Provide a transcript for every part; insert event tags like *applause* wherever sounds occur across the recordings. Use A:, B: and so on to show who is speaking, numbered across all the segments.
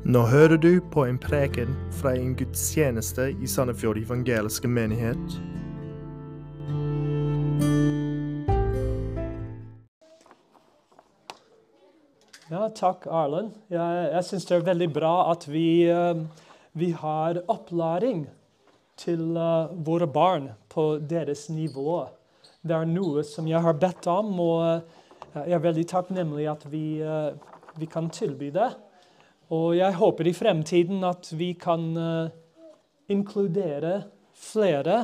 A: Nå hører du på en preken fra en gudstjeneste i Sandefjord evangeliske menighet.
B: Ja, takk, Arlen. Jeg, jeg syns det er veldig bra at vi, eh, vi har opplæring til eh, våre barn på deres nivå. Det er noe som jeg har bedt om, og eh, jeg er veldig takknemlig at vi, vi kan tilby det. Og jeg håper i fremtiden at vi kan uh, inkludere flere,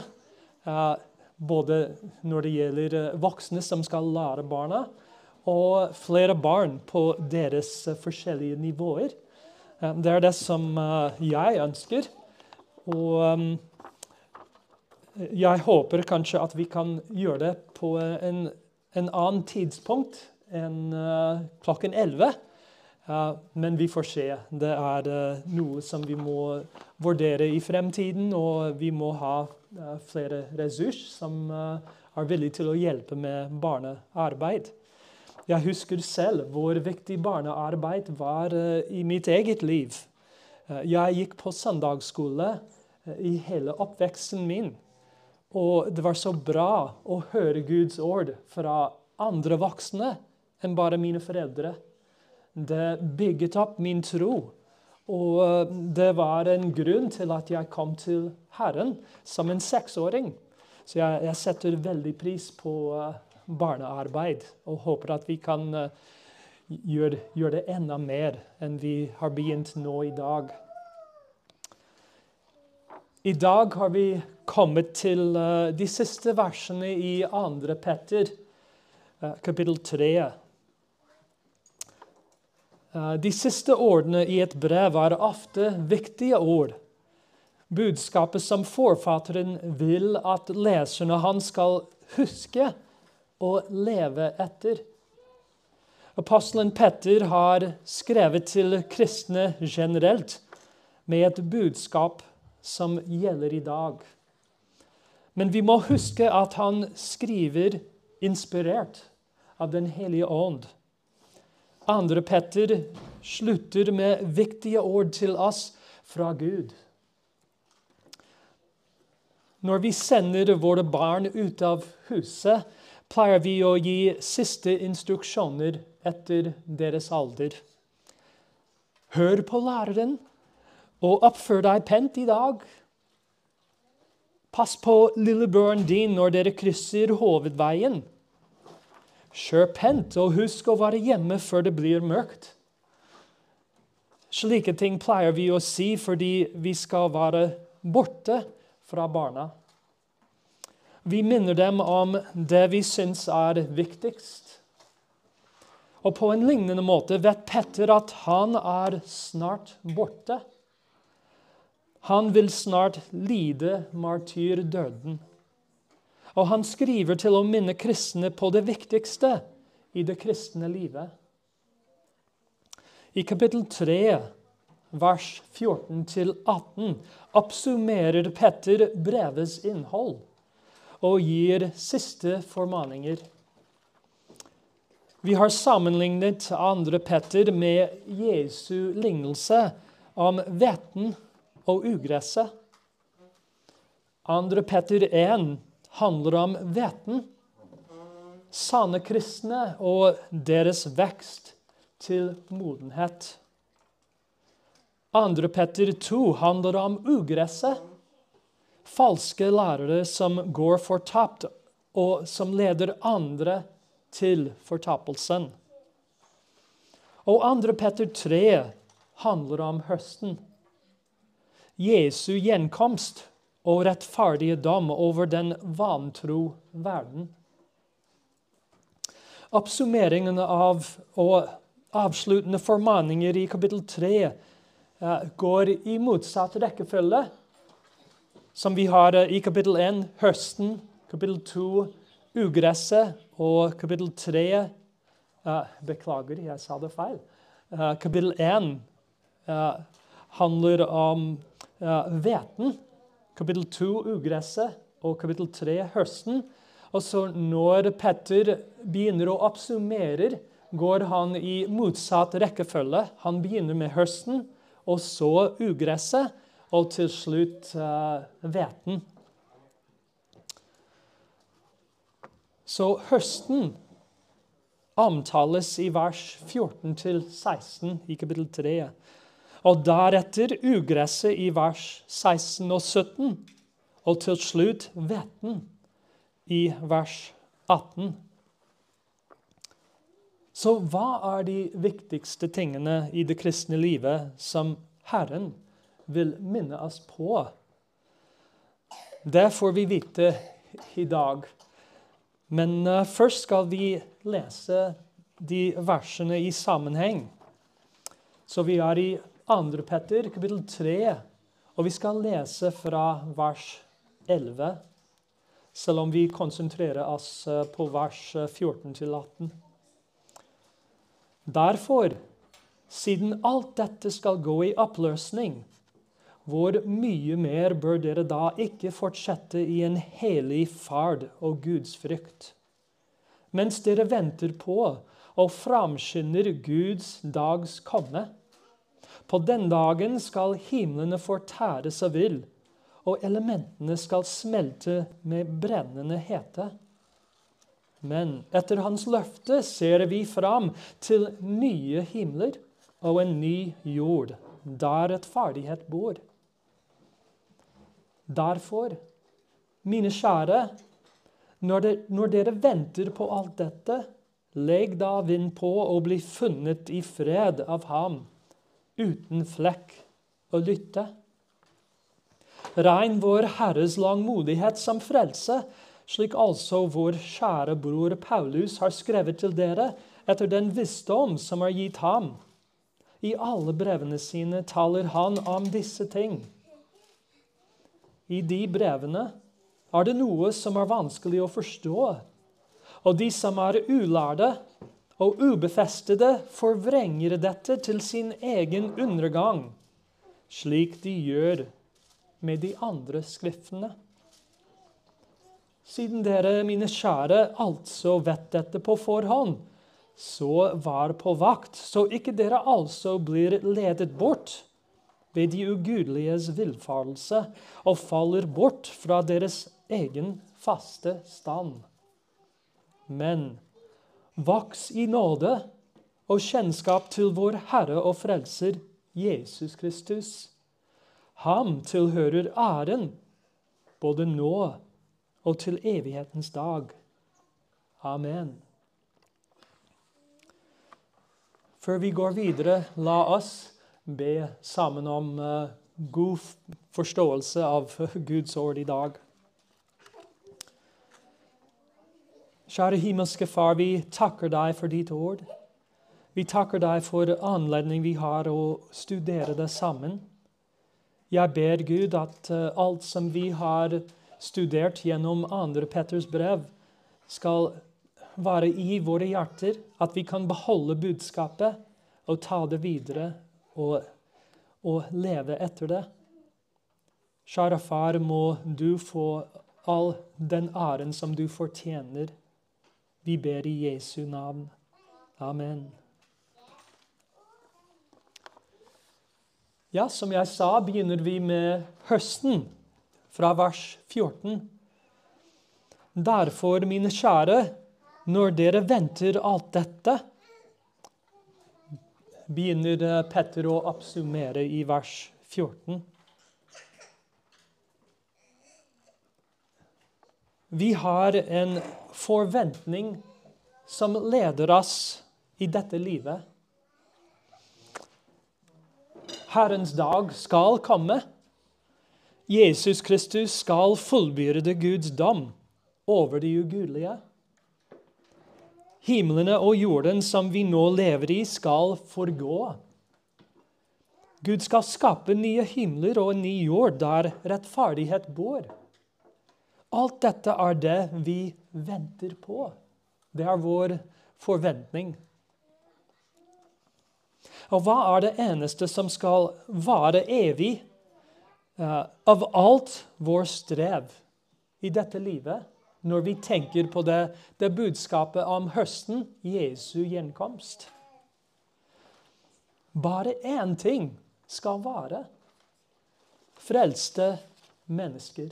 B: uh, både når det gjelder eh, voksne som skal lære barna, og flere barn på deres forskjellige nivåer. Det er det som jeg ønsker. Og jeg håper kanskje at vi kan gjøre det på en, en annen tidspunkt enn klokken 11. Men vi får se. Det er eh, noe som vi må vurdere i fremtiden, og vi må ha eh, flere ressurser som eh, er villige til å hjelpe med barnearbeid. Jeg husker selv hvor viktig barnearbeid var i mitt eget liv. Jeg gikk på søndagsskole i hele oppveksten min. Og det var så bra å høre Guds ord fra andre voksne enn bare mine foreldre. Det bygget opp min tro. Og eh, det var en grunn til at jeg kom til Herren som en seksåring. Så jeg, jeg setter veldig pris på eh, barnearbeid og håper at vi kan eh, gjøre, gjøre det enda mer enn vi har begynt nå i dag. I dag har vi kommet til de siste versene i 2. Petter, kapittel 3. Eh, De siste ordene i et brev er ofte viktige ord. Budskapet som forfatteren vil at leserne hans skal huske og leve etter. Apostelen Petter har skrevet til kristne generelt med et budskap som gjelder i dag. Men vi må huske at han skriver inspirert av Den hellige ånd. Andre Petter slutter med viktige ord til oss fra Gud. Når vi sender våre barn ut av huset, pleier vi å gi siste instruksjoner etter deres alder. Hør på læreren, og oppfør deg pent i dag. Pass på lillebroren din når dere krysser hovedveien. Kjør pent, og husk å være hjemme før det blir mørkt. Slike ting pleier vi å si fordi vi skal være borte fra barna. Vi minner dem om det vi syns er viktigst. Og på en lignende måte vet Petter at han er snart borte. Han vil snart lide martyrdøden. Og han skriver til å minne kristne på det viktigste i det kristne livet. I kapittel 3, vers 14-18, oppsummerer Petter brevets innhold og gir siste formaninger. Vi har sammenlignet andre Petter med Jesu lignelse om hveten og ugresset. Andre Petter 1 handler om hveten. Sanne kristne og deres vekst til modenhet. 2. Petter 2 handler om ugresset. Falske lærere som går fortapt, og som leder andre til fortapelsen. Og 2. Petter 3 handler om høsten. Jesu gjenkomst og rettferdige dom over den vantro verden. Oppsummeringen av og avsluttende formaninger i kapittel 3 eh, går i motsatt rekkefølge. Som vi har eh, i kapittel 1 høsten, kapittel 2 ugresset og kapittel 3 eh, Beklager, jeg sa det feil. Kapittel 1 eh, handler om hveten. Kapittel 2 ugresset og kapittel 3 høsten. Og så når Petter begynner å oppsummere, går han i motsatt rekkefølge. Han begynner med høsten og så ugresset, og til slutt hveten. Så høsten omtales i vers 14-16 i kapittel 3. Og deretter ugresset i vers 16 og 17. Og til slutt hveten i vers 18. Så hva er de viktigste tingene i det kristne livet som Herren vil minne oss på? Det får vi vite i dag. Men uh, først skal vi lese de versene i sammenheng. Så vi er i 2. Petter, kapittel 3, og vi skal lese fra vers 11 selv om vi konsentrerer oss eh, på vers 14-18. Eh, Derfor, siden alt dette skal gå i oppløsning, hvor mye mer bør dere da ikke fortsette i en helig ferd og gudsfrykt, mens dere venter på og framskynder Guds dags komme? På den dagen skal himlene fortære seg vill, og elementene skal smelte med brennende hete. Men etter hans løfte ser vi fram til nye himler og en ny jord, der rettferdighet bor. Derfor, mine kjære, når, de, når dere venter på alt dette, legg da vind på og bli funnet i fred av ham, uten flekk, og lytte. Regn vår Herres langmodighet som frelse, slik altså vår kjære bror Paulus har skrevet til dere etter den visdom som er gitt ham. I alle brevene sine taler han om disse ting. I de brevene er det noe som er vanskelig å forstå, og de som er ulærde og ubefestede, forvrenger dette til sin egen undergang, slik de gjør med de andre skriftene. Siden dere, mine kjære, altså vet dette på forhånd, så vær på vakt, så ikke dere altså blir ledet bort ved de ugudeliges villfarelse og faller bort fra deres egen faste stand. Men voks i nåde og kjennskap til vår Herre og Frelser Jesus Kristus. Ham tilhører æren, både nå og til evighetens dag. Amen. Før vi går videre, la oss be sammen om uh, god forståelse av *laughs* Guds ord i dag. Kjære himmelske Far, vi takker deg for ditt ord. Vi takker deg for anledning vi har å studere det sammen. Jeg ber Gud at uh, alt som vi har studert gjennom andre Petters brev, skal være i våre hjerter, at vi kan beholde budskapet og ta det videre og, og leve etter det. Kjære far, må du få all den æren som du fortjener. Vi ber i Jesu navn. Amen. Ja, som jeg sa, begynner vi med høsten, fra vers 14. Derfor, mine kjære, når dere venter alt dette Begynner Petter å oppsummere i vers 14. Vi har en forventning som leder oss i dette livet. Herrens dag skal komme. Jesus Kristus skal fullbyrde Guds dom over de ugudelige. Himlene og jorden som vi nå lever i, skal forgå. Gud skal skape nye himler og en ny jord der rettferdighet bor. Alt dette er det vi venter på. Det er vår forventning. Og hva er det eneste som skal vare evig uh, av alt vår strev i dette livet, når vi tenker på det, det budskapet om høsten, Jesu gjenkomst? Bare én ting skal vare Frelste mennesker.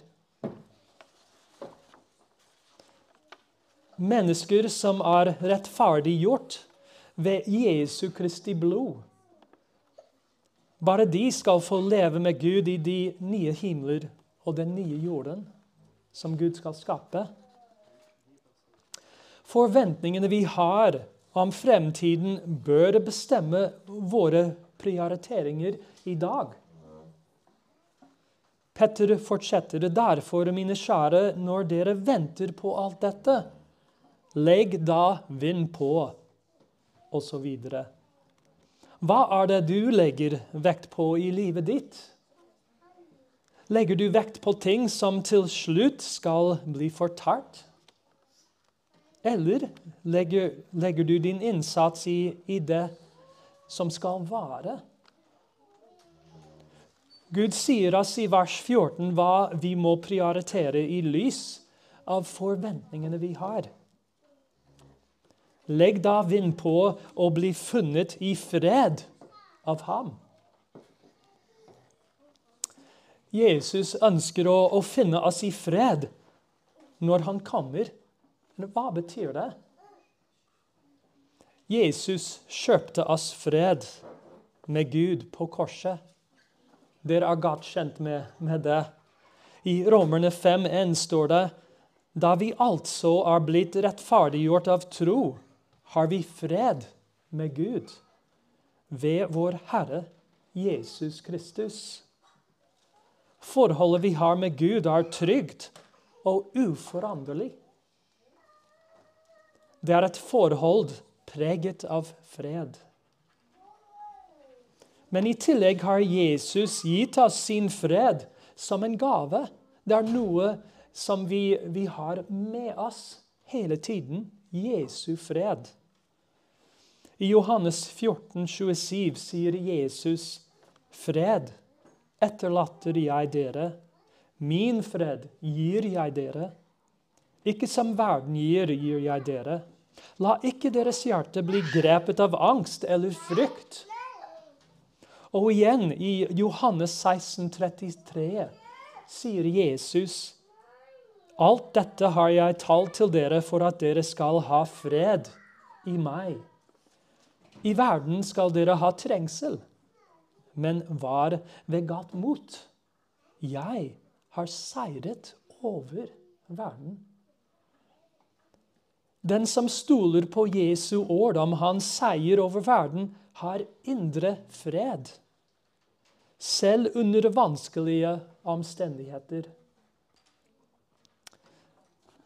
B: Mennesker som er rettferdiggjort ved Jesu Kristi blod. Bare de skal få leve med Gud i de nye himler og den nye jorden som Gud skal skape. Forventningene vi har om fremtiden, bør bestemme våre prioriteringer i dag. Petter fortsetter derfor, mine kjære, når dere venter på alt dette, legg da vind på, osv. Hva er det du legger vekt på i livet ditt? Legger du vekt på ting som til slutt skal bli fortalt? Eller legger, legger du din innsats i, i det som skal vare? Gud sier oss i vers 14 hva vi må prioritere i lys av forventningene vi har. Legg da vind på å bli funnet i fred av ham. Jesus ønsker å, å finne oss i fred når han kommer. Men hva betyr det? Jesus kjøpte oss fred med Gud på korset. Dere er godt kjent med, med det. I Romerne 5,1 står det da vi altså er blitt rettferdiggjort av tro, har vi fred med Gud ved vår Herre Jesus Kristus. Forholdet vi har med Gud, er trygt og uforanderlig. Det er et forhold preget av fred. Men i tillegg har Jesus gitt oss sin fred som en gave. Det er noe som vi, vi har med oss hele tiden. Jesu fred. I Johannes 14, 27 sier Jesus, 'Fred etterlater jeg dere. Min fred gir jeg dere.' Ikke som verden gir, gir jeg dere. La ikke deres hjerte bli grepet av angst eller frykt. Og igjen i Johannes 16, 33 sier Jesus Alt dette har jeg talt til dere for at dere skal ha fred i meg. I verden skal dere ha trengsel, men var ved godt mot. Jeg har seiret over verden. Den som stoler på Jesu ord om hans seier over verden, har indre fred. Selv under vanskelige omstendigheter.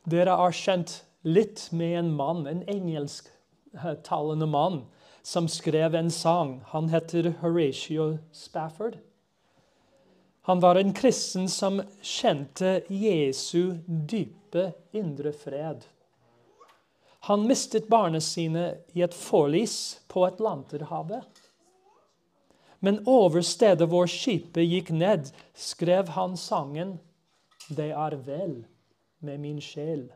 B: Dere har kjent litt med en mann, en engelsktalende mann, som skrev en sang. Han heter Horatio Spafford. Han var en kristen som kjente Jesu dype indre fred. Han mistet barna sine i et forlis på Atlanterhavet. Men over stedet hvor skipet gikk ned, skrev han sangen 'Det er vel med min sjel'.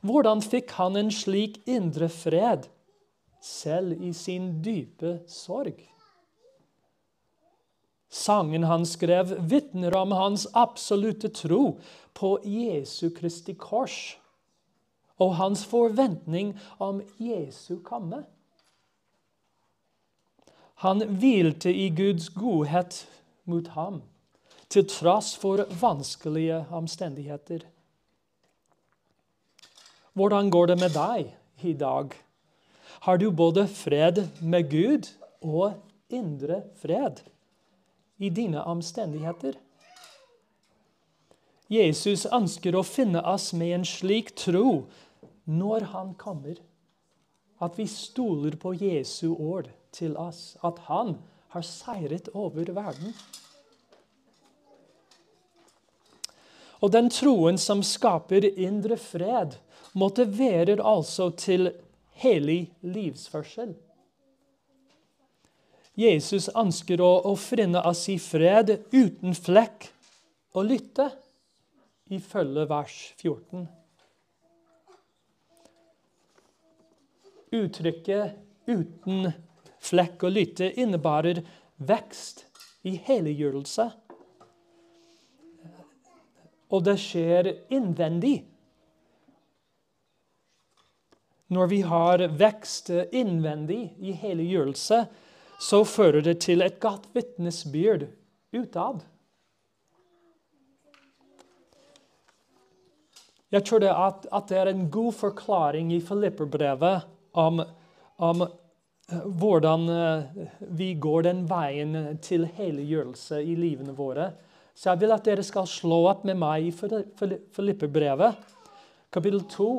B: Hvordan fikk han en slik indre fred, selv i sin dype sorg? Sangen han skrev, vitner om hans absolutte tro på Jesu Kristi kors og hans forventning om Jesu komme. Han hvilte i Guds godhet mot ham, til tross for vanskelige omstendigheter. Hvordan går det med deg i dag? Har du både fred med Gud og indre fred i dine omstendigheter? Jesus ønsker å finne oss med en slik tro når han kommer, at vi stoler på Jesu ord til oss, at han har seiret over verden. Og den troen som skaper indre fred, motiverer altså til hellig livsførsel. Jesus ønsker å, å finne oss i fred uten flekk og lytte, ifølge vers 14. Uttrykket 'uten flekk og lytte innebærer vekst i helliggjørelse. Og det skjer innvendig. Når vi har vekst innvendig i helliggjørelse, så fører det til et godt vitnesbyrd utad. Jeg tror det at, at, det er en god forklaring i Filipperbrevet om, om eh, hvordan eh, vi går den veien til helliggjørelse i livene våre. Så jeg vil at dere skal slå opp med meg i Filipperbrevet, kapittel 2.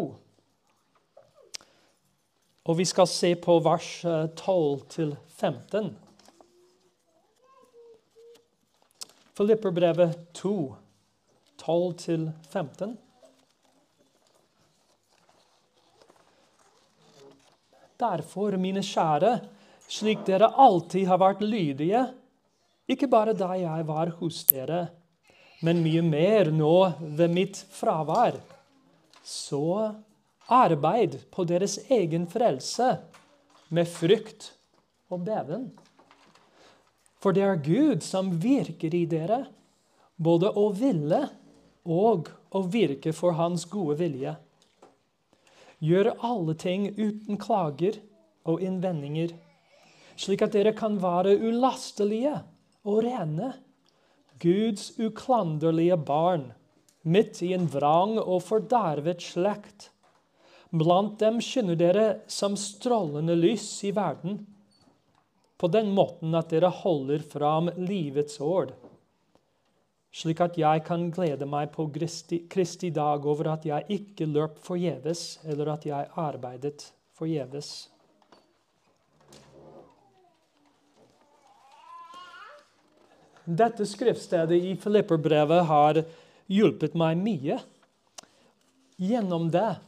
B: Og vi skal se på vers 12 eh, 15. Filipperbrevet 2, 12 15. Derfor, mine kjære, slik dere alltid har vært lydige, ikke bare da jeg var hos dere, men mye mer nå ved mitt fravær, så arbeid på deres egen frelse med frykt og beven. For det er Gud som virker i dere, både å ville og å virke for Hans gode vilje. Gjør alle ting uten klager og innvendinger, slik at dere kan være ulastelige og rene, Guds uklanderlige barn, midt i en vrang og fordervet slekt. Blant dem skinner dere som strålende lys i verden, på den måten at dere holder fram livets ord slik at jeg kan glede meg på Kristi, Kristi dag over at jeg ikke løp forgjeves, eller at jeg arbeidet forgjeves. Dette skriftstedet i Filipperbrevet har hjulpet meg mye. Gjennom det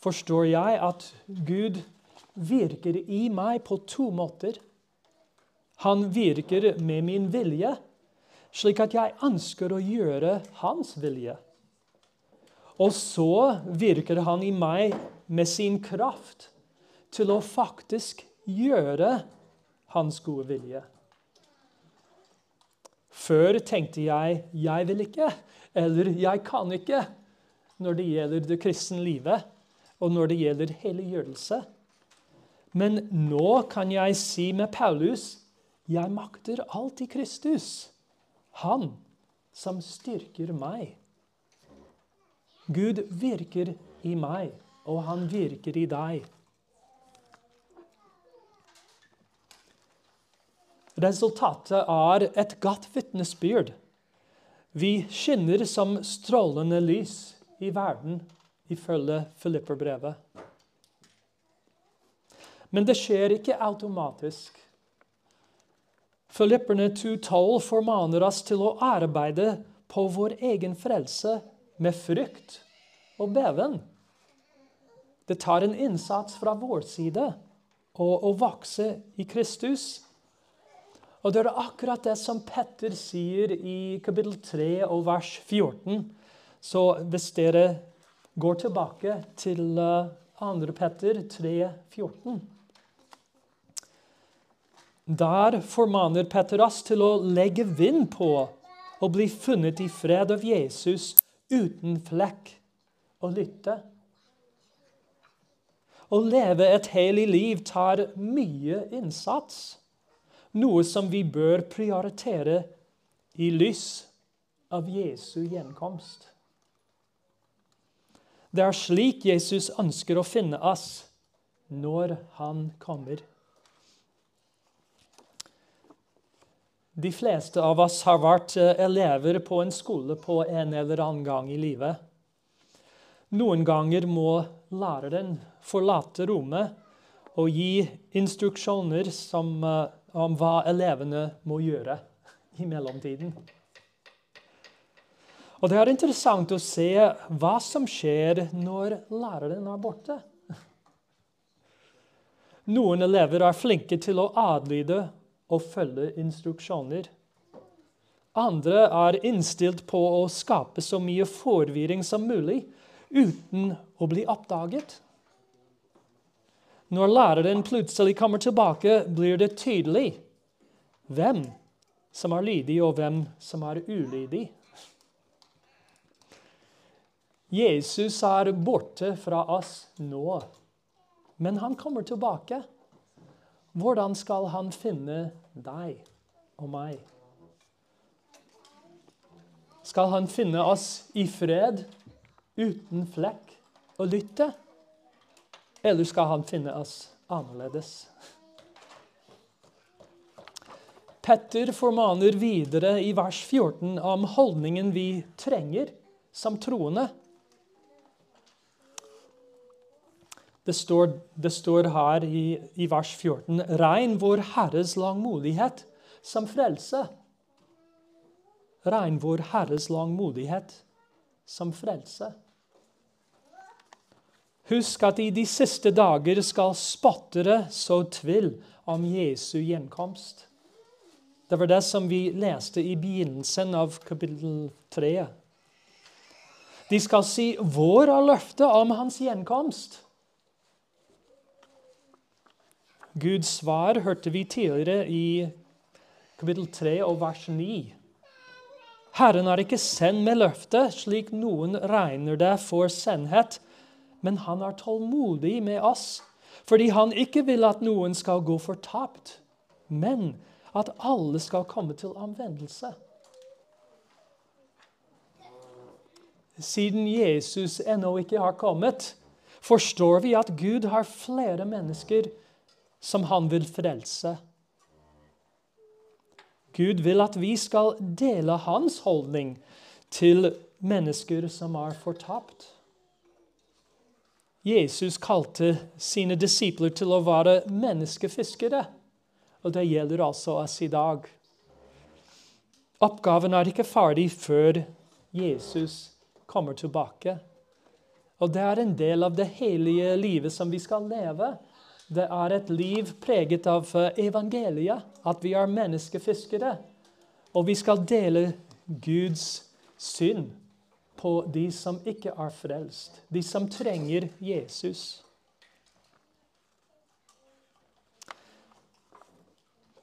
B: forstår jeg at Gud virker i meg på to måter. Han virker med min vilje slik at jeg ønsker å gjøre hans vilje. Og så virker han i meg med sin kraft til å faktisk gjøre hans gode vilje. Før tenkte jeg 'jeg vil ikke' eller 'jeg kan ikke' når det gjelder det kristne livet, og når det gjelder helliggjørelse. Men nå kan jeg si med Paulus 'jeg makter alt i Kristus'. Han som styrker meg. Gud virker i meg, og han virker i deg. Resultatet er et godt vitnesbyrd. Vi skinner som strålende lys i verden, ifølge Filipperbrevet. Men det skjer ikke automatisk. Filipperne 2,12 formaner oss til å arbeide på vår egen frelse med frykt og beven. Det tar en innsats fra vår side å, å vokse i Kristus. Og det er akkurat det som Petter sier i kapittel 3 og vers 14. Så hvis dere går tilbake til 2. Eh, Petter 3, 14 der formaner Petter oss til å legge vind på og bli funnet i fred av Jesus uten flekk, og lytte. Å leve et hellig liv tar mye innsats, noe som vi bør prioritere i lys av Jesu gjenkomst. Det er slik Jesus ønsker å finne oss når han kommer. De fleste av oss har vært eh, elever på en skole på en eller annen gang i livet. Noen ganger må læreren forlate rommet og gi instruksjoner som, eh, om hva elevene må gjøre i mellomtiden. Og Det er interessant å se hva som skjer når læreren er borte. Noen elever er flinke til å adlyde og følge instruksjoner. Andre er innstilt på å skape så mye forvirring som mulig uten å bli oppdaget. Når læreren plutselig kommer tilbake, blir det tydelig hvem som er lydig, og hvem som er ulydig. Jesus er borte fra oss nå, men han kommer tilbake. Hvordan skal han finne deg og meg? Skal han finne oss i fred, uten flekk og lytte? Eller skal han finne oss annerledes? Petter formaner videre i vers 14 om holdningen vi trenger som troende. Det står, det står her i, i, vers 14.: Regn vår Herres langmodighet som frelse. Regn vår Herres langmodighet som frelse. Husk at i de siste dager skal spottere så tvil om Jesu gjenkomst. Det var det som vi leste i begynnelsen av kapittel 3. De skal si 'Hvor er løftet om hans gjenkomst?' Guds svar hørte vi tidligere i kapittel 3 og vers 9. Herren har ikke sendt med løftet, slik noen regner det for sannhet, men han er tålmodig med oss, fordi han ikke vil at noen skal gå fortapt, men at alle skal komme til anvendelse. Siden Jesus ennå ikke har kommet, forstår vi at Gud har flere mennesker som han vil frelse. Gud vil at vi skal dele hans holdning til mennesker som er fortapt. Jesus kalte sine disipler til å være menneskefiskere, og det gjelder altså oss i dag. Oppgaven er ikke ferdig før Jesus kommer tilbake. Og det er en del av det hellige livet som vi skal leve. Det er et liv preget av eh, evangeliet, at vi er menneskefiskere. Og vi skal dele Guds synd på de som ikke er frelst, de som trenger Jesus.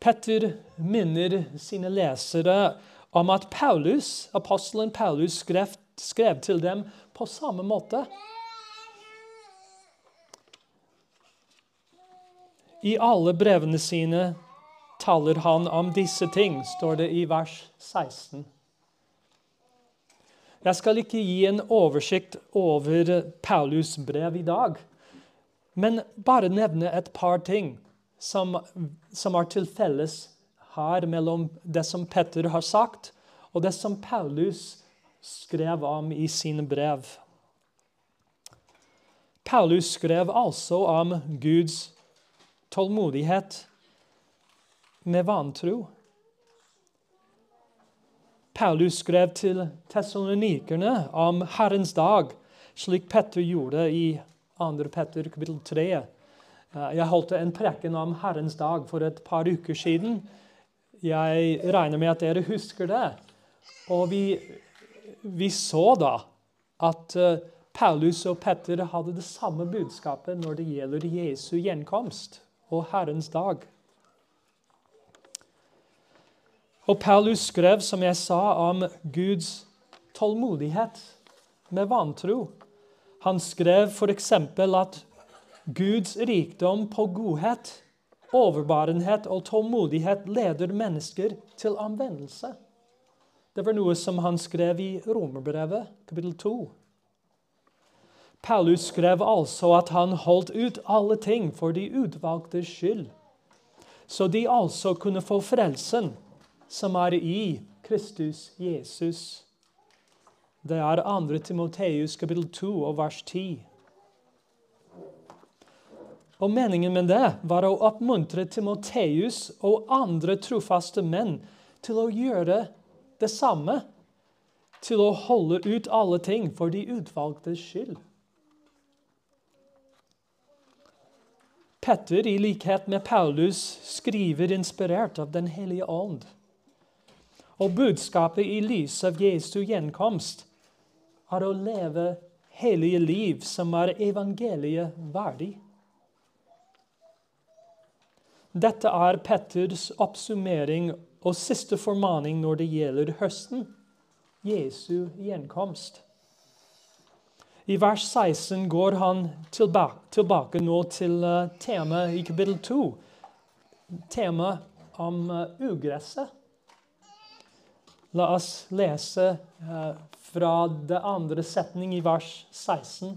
B: Petter minner sine lesere om at Paulus, apostelen Paulus skrev, skrev til dem på samme måte. I alle brevene sine taler han om disse ting, står det i vers 16. Jeg skal ikke gi en oversikt over Paulus' brev i dag, men bare nevne et par ting som, som er til felles her mellom det som Petter har sagt, og det som Paulus skrev om i sine brev. Paulus skrev altså om Guds tålmodighet med vantro. Paulus skrev til tessalonikerne om Herrens dag, slik Petter gjorde i 2. Petter kapittel 3. Jeg holdt en preken om Herrens dag for et par uker siden. Jeg regner med at dere husker det. Og vi, vi så da at eh, Paulus og Petter hadde det samme budskapet når det gjelder Jesu gjenkomst og Herrens dag. Og Paulus skrev, som jeg sa, om Guds tålmodighet med vantro. Han skrev f.eks. at Guds rikdom på godhet, overbarenhet og tålmodighet leder mennesker til anvendelse. Det var noe som han skrev i Romerbrevet, kapittel 2. Paulus skrev altså at han holdt ut alle ting for de utvalgtes skyld, så de altså kunne få frelsen som er i Kristus Jesus. Det er 2. Timoteus kapittel 2 og vers 10. Og Meningen med det var å oppmuntre Timoteus og andre trofaste menn til å gjøre det samme. Til å holde ut alle ting for de utvalgtes skyld. Petter, i likhet med Paulus, skriver inspirert av Den hellige ånd. Og budskapet i lys av Jesu gjenkomst er å leve hellige liv som er evangeliet verdig. Dette er Petters oppsummering og siste formaning når det gjelder høsten, Jesu gjenkomst. I vers 16 går han tilbake, tilbake nå til uh, temaet i kapittel 2. Temaet om uh, ugresset. La oss lese uh, fra det andre setning i vers 16.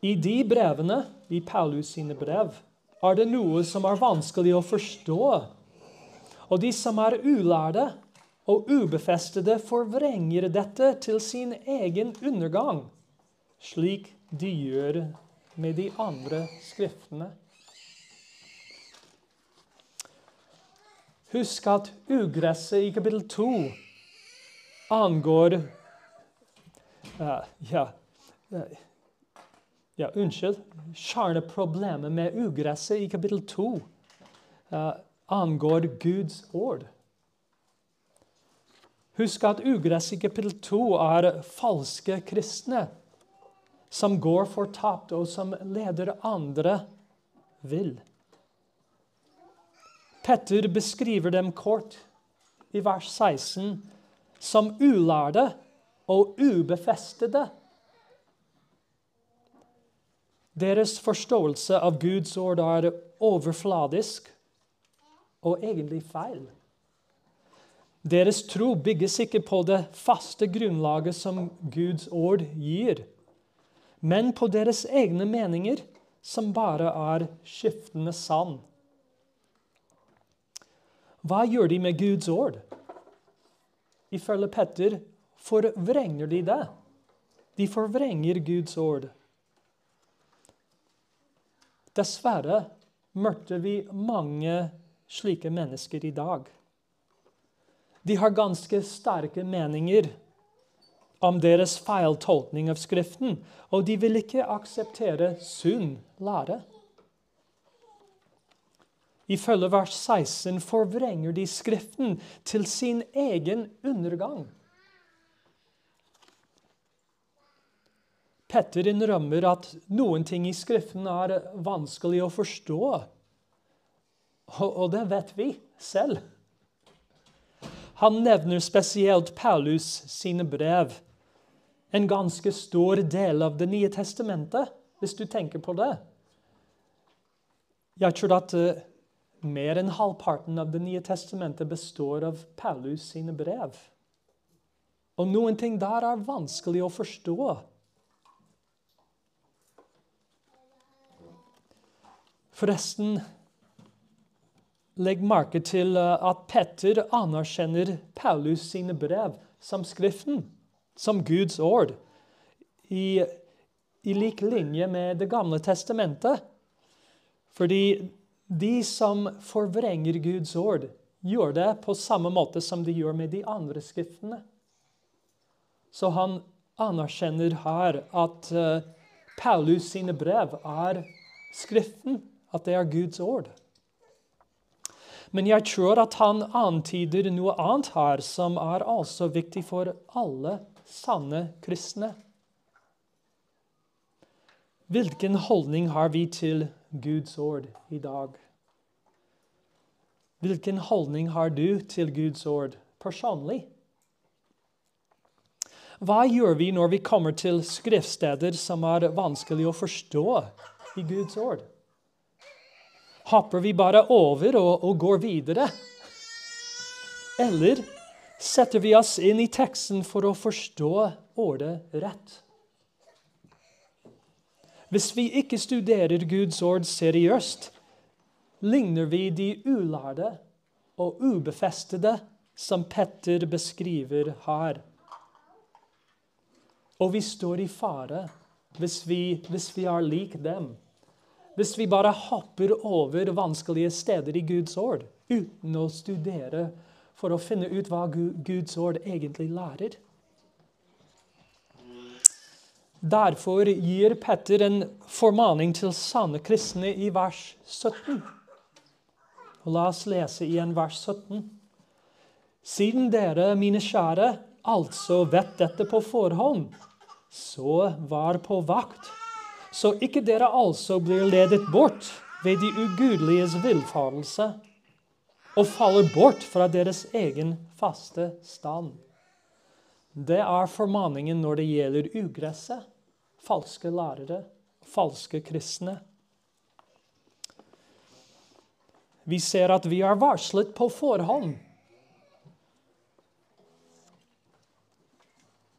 B: I de brevene, i Paulus sine brev, er det noe som er vanskelig å forstå. Og de som er ulærde og ubefestede, forvrenger dette til sin egen undergang, slik de gjør med de andre skriftene. Husk at ugresset i kapittel 2 angår uh, ja, uh, ja, unnskyld. Kjerneproblemet med ugresset i kapittel 2 uh, eh, angår Guds ord. Husk at ugresset i kapittel 2 er falske kristne som går fortapt, og som leder andre vill. Petter beskriver dem kort i vers 16 som ulærde og ubefestede deres forståelse av Guds ord er overfladisk og egentlig feil. Deres tro bygges ikke på det faste grunnlaget som Guds ord gir, men på deres egne meninger, som bare er skiftende sann. Hva gjør de med Guds ord? Ifølge Petter forvrenger de det. De forvrenger Guds ord. Dessverre møtte vi mange slike mennesker i dag. De har ganske sterke meninger om deres feiltolkning av Skriften, og de vil ikke akseptere sunn lære. Ifølge vers 16 forvrenger de Skriften til sin egen undergang. Petter innrømmer at noen ting i Skriften er vanskelig å forstå. Og det vet vi selv. Han nevner spesielt Paulus sine brev. En ganske stor del av Det nye testamentet, hvis du tenker på det. Jeg tror at uh, mer enn halvparten av Det nye testamentet består av Paulus sine brev. Og noen ting der er vanskelig å forstå. Forresten, legg merke til eh, at Petter anerkjenner Paulus sine brev som Skriften, som Guds ord, i, i lik linje med Det gamle testamentet. Fordi de som forvrenger Guds ord, gjør det på samme måte som de gjør med de andre skriftene. Så han anerkjenner her at uh, Paulus sine brev er Skriften at det er Guds ord. Men jeg tror at han antyder noe annet her som er altså viktig for alle sanne kristne. Hvilken holdning har vi til Guds ord i dag? Hvilken holdning har du til Guds ord personlig? Hva gjør vi når vi kommer til skriftsteder som er vanskelig å forstå i Guds ord? hopper vi bare over og, og går videre? Eller setter vi oss inn i teksten for å forstå ordet rett? Hvis vi ikke studerer Guds ord seriøst, ligner vi de ulærde og ubefestede som Petter beskriver her. Og vi står i fare hvis vi, hvis vi er lik dem hvis vi bare hopper over vanskelige steder i Guds ord uten å studere for å finne ut hva Guds ord egentlig lærer. Derfor gir Petter en formaning til sanne kristne i vers 17. Og la oss lese igjen vers 17. Siden dere, mine kjære, altså vet dette på forhånd, så var på vakt så ikke dere altså blir ledet bort ved de ugudeliges villfarelse og faller bort fra deres egen faste stand. Det er formaningen når det gjelder ugresset, falske lærere, falske kristne. Vi ser at vi er varslet på forhånd.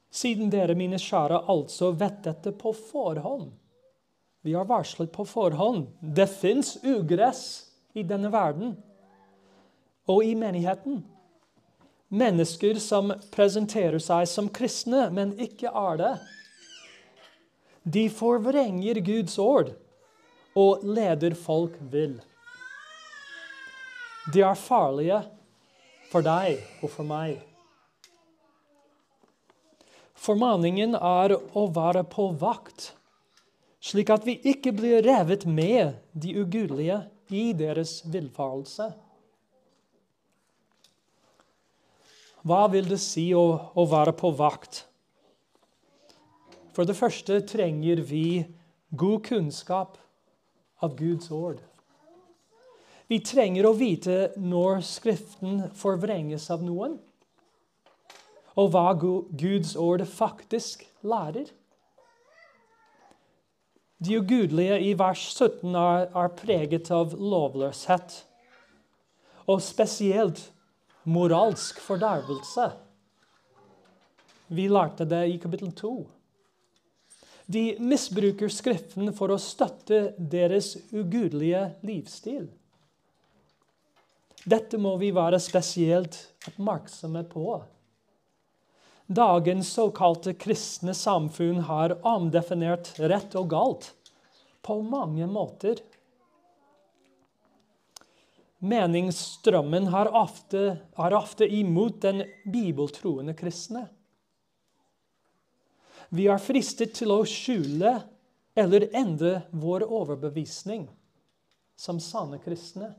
B: Siden dere, mine kjære, altså vet dette på forhånd. Vi er varslet på forhånd. Det fins ugress i denne verden og i menigheten. Mennesker som presenterer seg som kristne, men ikke er det. De forvrenger Guds ord og leder folk vill. De er farlige for deg og for meg. Formaningen er å være på vakt, slik at vi ikke blir revet med de ugudelige i deres villfarelse. Hva vil det si å, å, være på vakt? For det første trenger vi god kunnskap av Guds ord. Vi trenger å vite når Skriften forvrenges av noen, og hva Guds ord faktisk lærer. De ugudelige i vers 17 er, er preget av lovløshet, og spesielt moralsk fordervelse. Vi lærte det i kapittel 2. De misbruker Skriften for å støtte deres ugudelige livsstil. Dette må vi være spesielt oppmerksomme på. Dagens såkalte kristne samfunn har omdefinert rett og galt på mange måter. Meningsstrømmen er ofte, er ofte imot den bibeltroende kristne. Vi er fristet til å skjule eller endre vår overbevisning som sanne kristne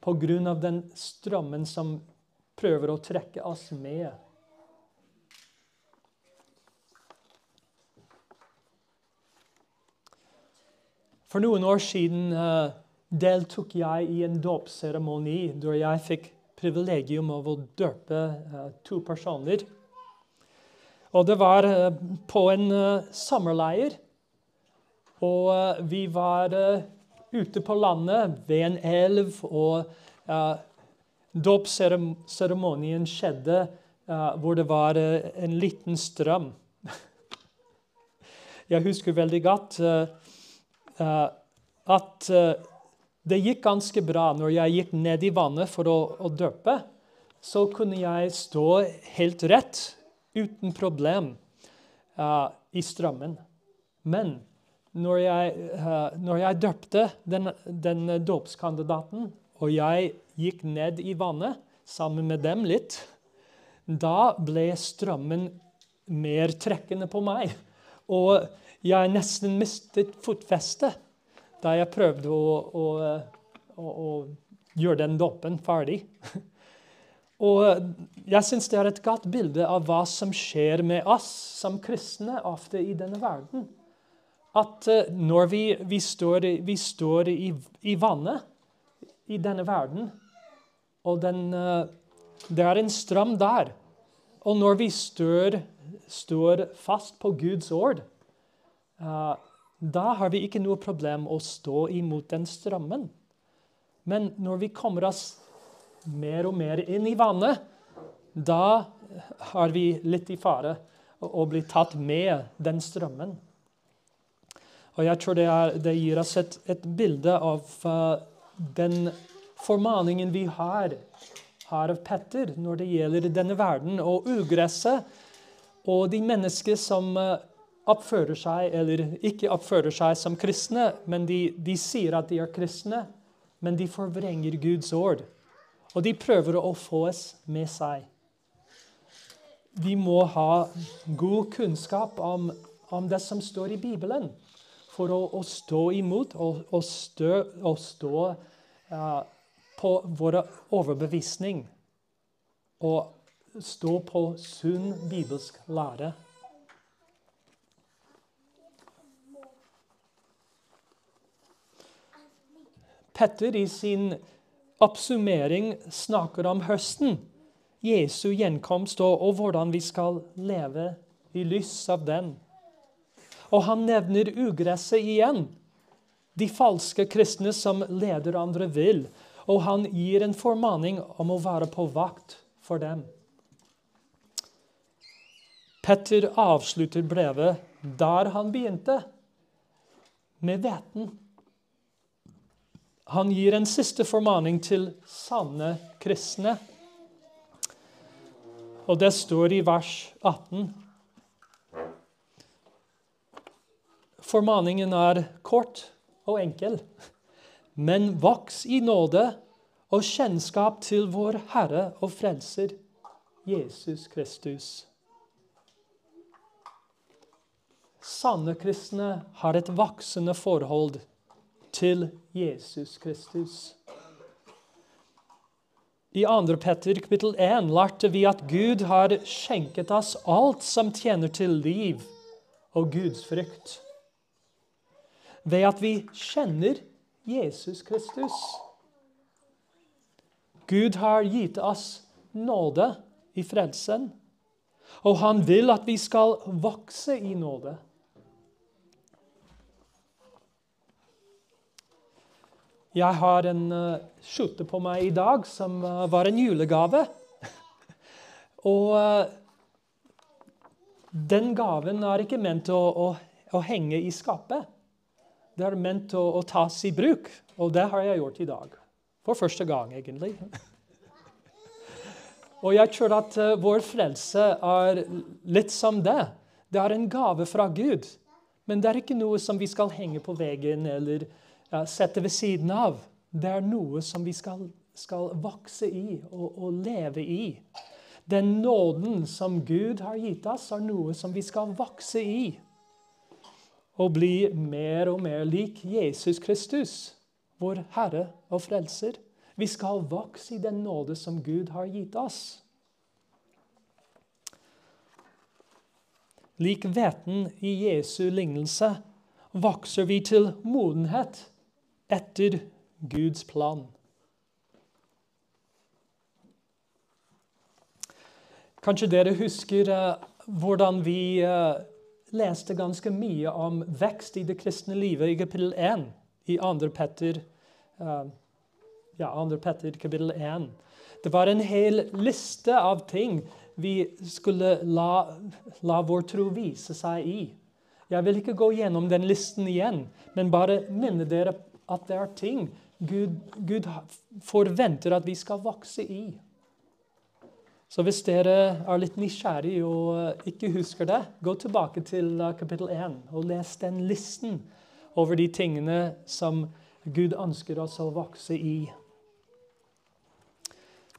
B: pga. den strømmen som prøver å trekke oss med. For noen år siden uh, deltok jeg i en dåpsseremoni da jeg fikk privilegium av å døpe uh, to personer. Og det var uh, på en uh, sommerleir. Og vi var ute på landet ved en elv, og dåpsseremonien skjedde hvor det var en liten strøm. *laughs* Jeg husker veldig godt at det gikk ganske bra når jeg gikk ned i vannet for å, å døpe. Så kunne jeg stå helt rett uten problem uh, i strømmen. Men når jeg, uh, når jeg døpte den, den dåpskandidaten, og jeg gikk ned i vannet sammen med dem litt, da ble strømmen mer trekkende på meg. Og jeg nesten mistet fotfestet da jeg prøvde å, å, å, å gjøre den dåpen ferdig. *laughs* Og jeg syns det er et godt bilde av hva som skjer med oss som kristne ofte i denne verden. At uh, når vi, vi, står, vi står i, i, vannet i denne verden, og den, uh, det er en strøm der Og når vi står, står fast på Guds ord, uh, da har vi ikke noe problem å stå imot den strømmen. Men når vi kommer oss mer og mer inn i vannet, da har vi litt i fare å bli tatt med den strømmen. Og jeg tror det, er, det gir oss et, et bilde av uh, den formaningen vi har her av Petter når det gjelder denne verden og ugresset og de mennesker som uh, oppfører seg eller ikke oppfører seg som kristne, men de, de sier at de er kristne, men de forvrenger Guds ord. Og de prøver å få oss med seg. Vi må ha god kunnskap om, om det som står i Bibelen, for å, å stå imot og, stå, og stå uh, på vår overbevisning. Og stå på sunn bibelsk lære. Petter i sin oppsummering snakker om høsten, Jesu gjenkomst, og, og hvordan vi skal leve i lys av den. Og han nevner ugresset igjen. De falske kristne som leder andre vil. Og han gir en formaning om å være på vakt for dem. Petter avslutter brevet der han begynte, med hveten. Han gir en siste formaning til sanne kristne. Og det står i vers 18. Formaningen er kort og enkel. Men voks i nåde og kjennskap til vår Herre og Frelser, Jesus Kristus. Sanne kristne har et voksende forhold til Jesus Kristus. I 2. Petter kapittel 1 lærte vi at Gud har skjenket oss alt som tjener til liv og Guds frykt ved at vi kjenner Jesus Kristus. Gud har gitt oss nåde i frelsen, og han vil at vi skal vokse i nåde. Jeg har en uh, skjorte på meg i dag som uh, var en julegave. *laughs* og uh, den gaven er ikke ment å, å, å henge i skapet. Det er ment å, å tas i bruk, og det har jeg gjort i dag. For første gang, egentlig. *laughs* og jeg tror at vår frelse er litt som det. Det er en gave fra Gud. Men det er ikke noe som vi skal henge på veggen eller uh, sette ved siden av. Det er noe som vi skal, skal vokse i og, og leve i. Den nåden som Gud har gitt oss, er noe som vi skal vokse i og bli mer og mer lik Jesus Kristus, vår Herre og Frelser. Vi skal vokse i den nåde som Gud har gitt oss. Lik veten i Jesu lignelse vokser vi til modenhet etter Guds plan. Kanskje dere husker uh, hvordan vi uh, leste ganske mye om vekst i det kristne livet i kapittel 1 i 2. Petter, uh, ja, 2. Petter kapittel 1. Det var en hel liste av ting vi skulle la, la vår tro vise seg i. Jeg vil ikke gå gjennom den listen igjen, men bare minne dere at det er ting Gud, Gud forventer at vi skal vokse i. Så hvis dere er litt nysgjerrig og eh, ikke husker det, gå tilbake til eh, kapittel 1 og les den listen over de tingene som Gud ønsker oss å vokse i.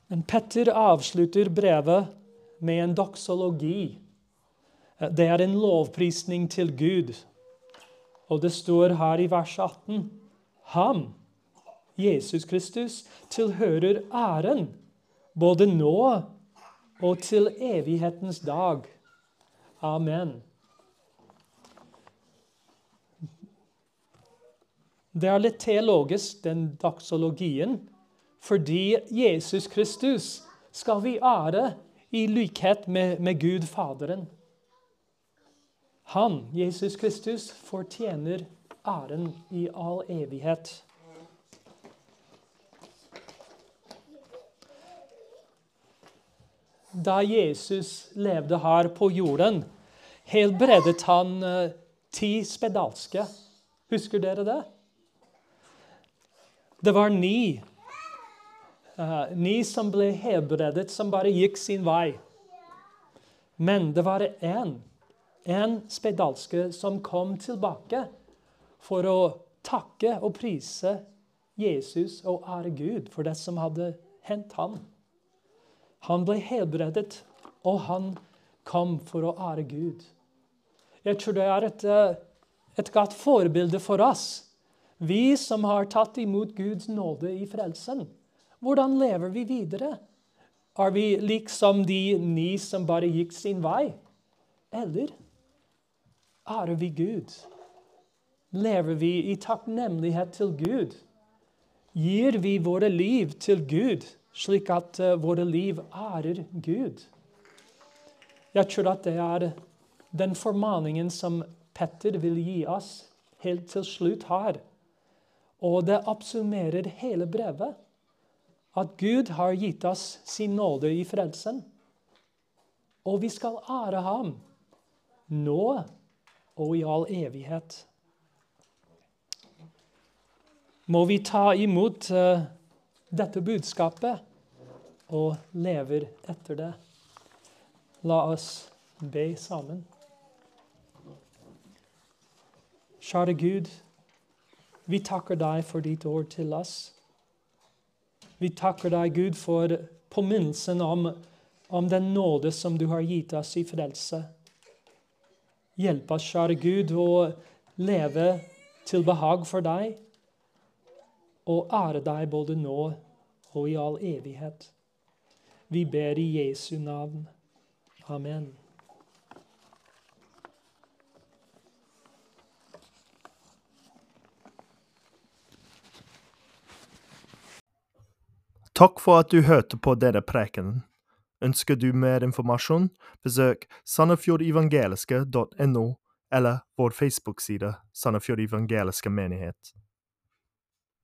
B: Men Petter avslutter brevet med en doksologi. Eh, det er en lovprisning til Gud. Og det står her i vers 18 Ham, Jesus Kristus, tilhører æren både nå og til evighetens dag. Amen. Det er litt teologisk, den daksologien, fordi Jesus Kristus skal vi ære i likhet med, med Gud Faderen. Han, Jesus Kristus, fortjener æren i all evighet. da Jesus levde her på jorden, helbredet han uh, ti spedalske. Husker dere det? Det var ni. Uh, ni som ble helbredet, som bare gikk sin vei. Men det var én, en spedalske, som kom tilbake for å takke og prise Jesus og ære Gud for det som hadde hendt ham. Han ble helbredet, og han kom for å ære Gud. Jeg tror det er et, eh, et godt forbilde for oss, vi som har tatt imot Guds nåde i frelsen. Hvordan lever vi videre? Er vi liksom de ni som bare gikk sin vei? Eller ærer vi Gud? Lever vi i takknemlighet til Gud Gir vi våre liv til Gud, slik at uh, våre liv ærer Gud? Jeg tror at det er den formaningen som Petter vil gi oss helt til slutt her. Og det oppsummerer hele brevet. At Gud har gitt oss sin nåde i frelsen. Og vi skal ære ham nå og i all evighet. Må vi ta imot uh, dette budskapet og lever etter det. La oss be sammen. Kjære Gud, vi takker deg for ditt ord til oss. Vi takker deg, Gud, for påminnelsen om, om den nåde som du har gitt oss i frelse. Hjelp oss, kjære Gud, å leve til behag for deg og ære deg både nå og i all evighet. Vi ber i Jesu navn. Amen.
A: Takk for at du hørte på denne prekenen. Ønsker du mer informasjon, besøk sandefjordevangeliske.no eller vår Facebook-side Sandefjord evangeliske menighet.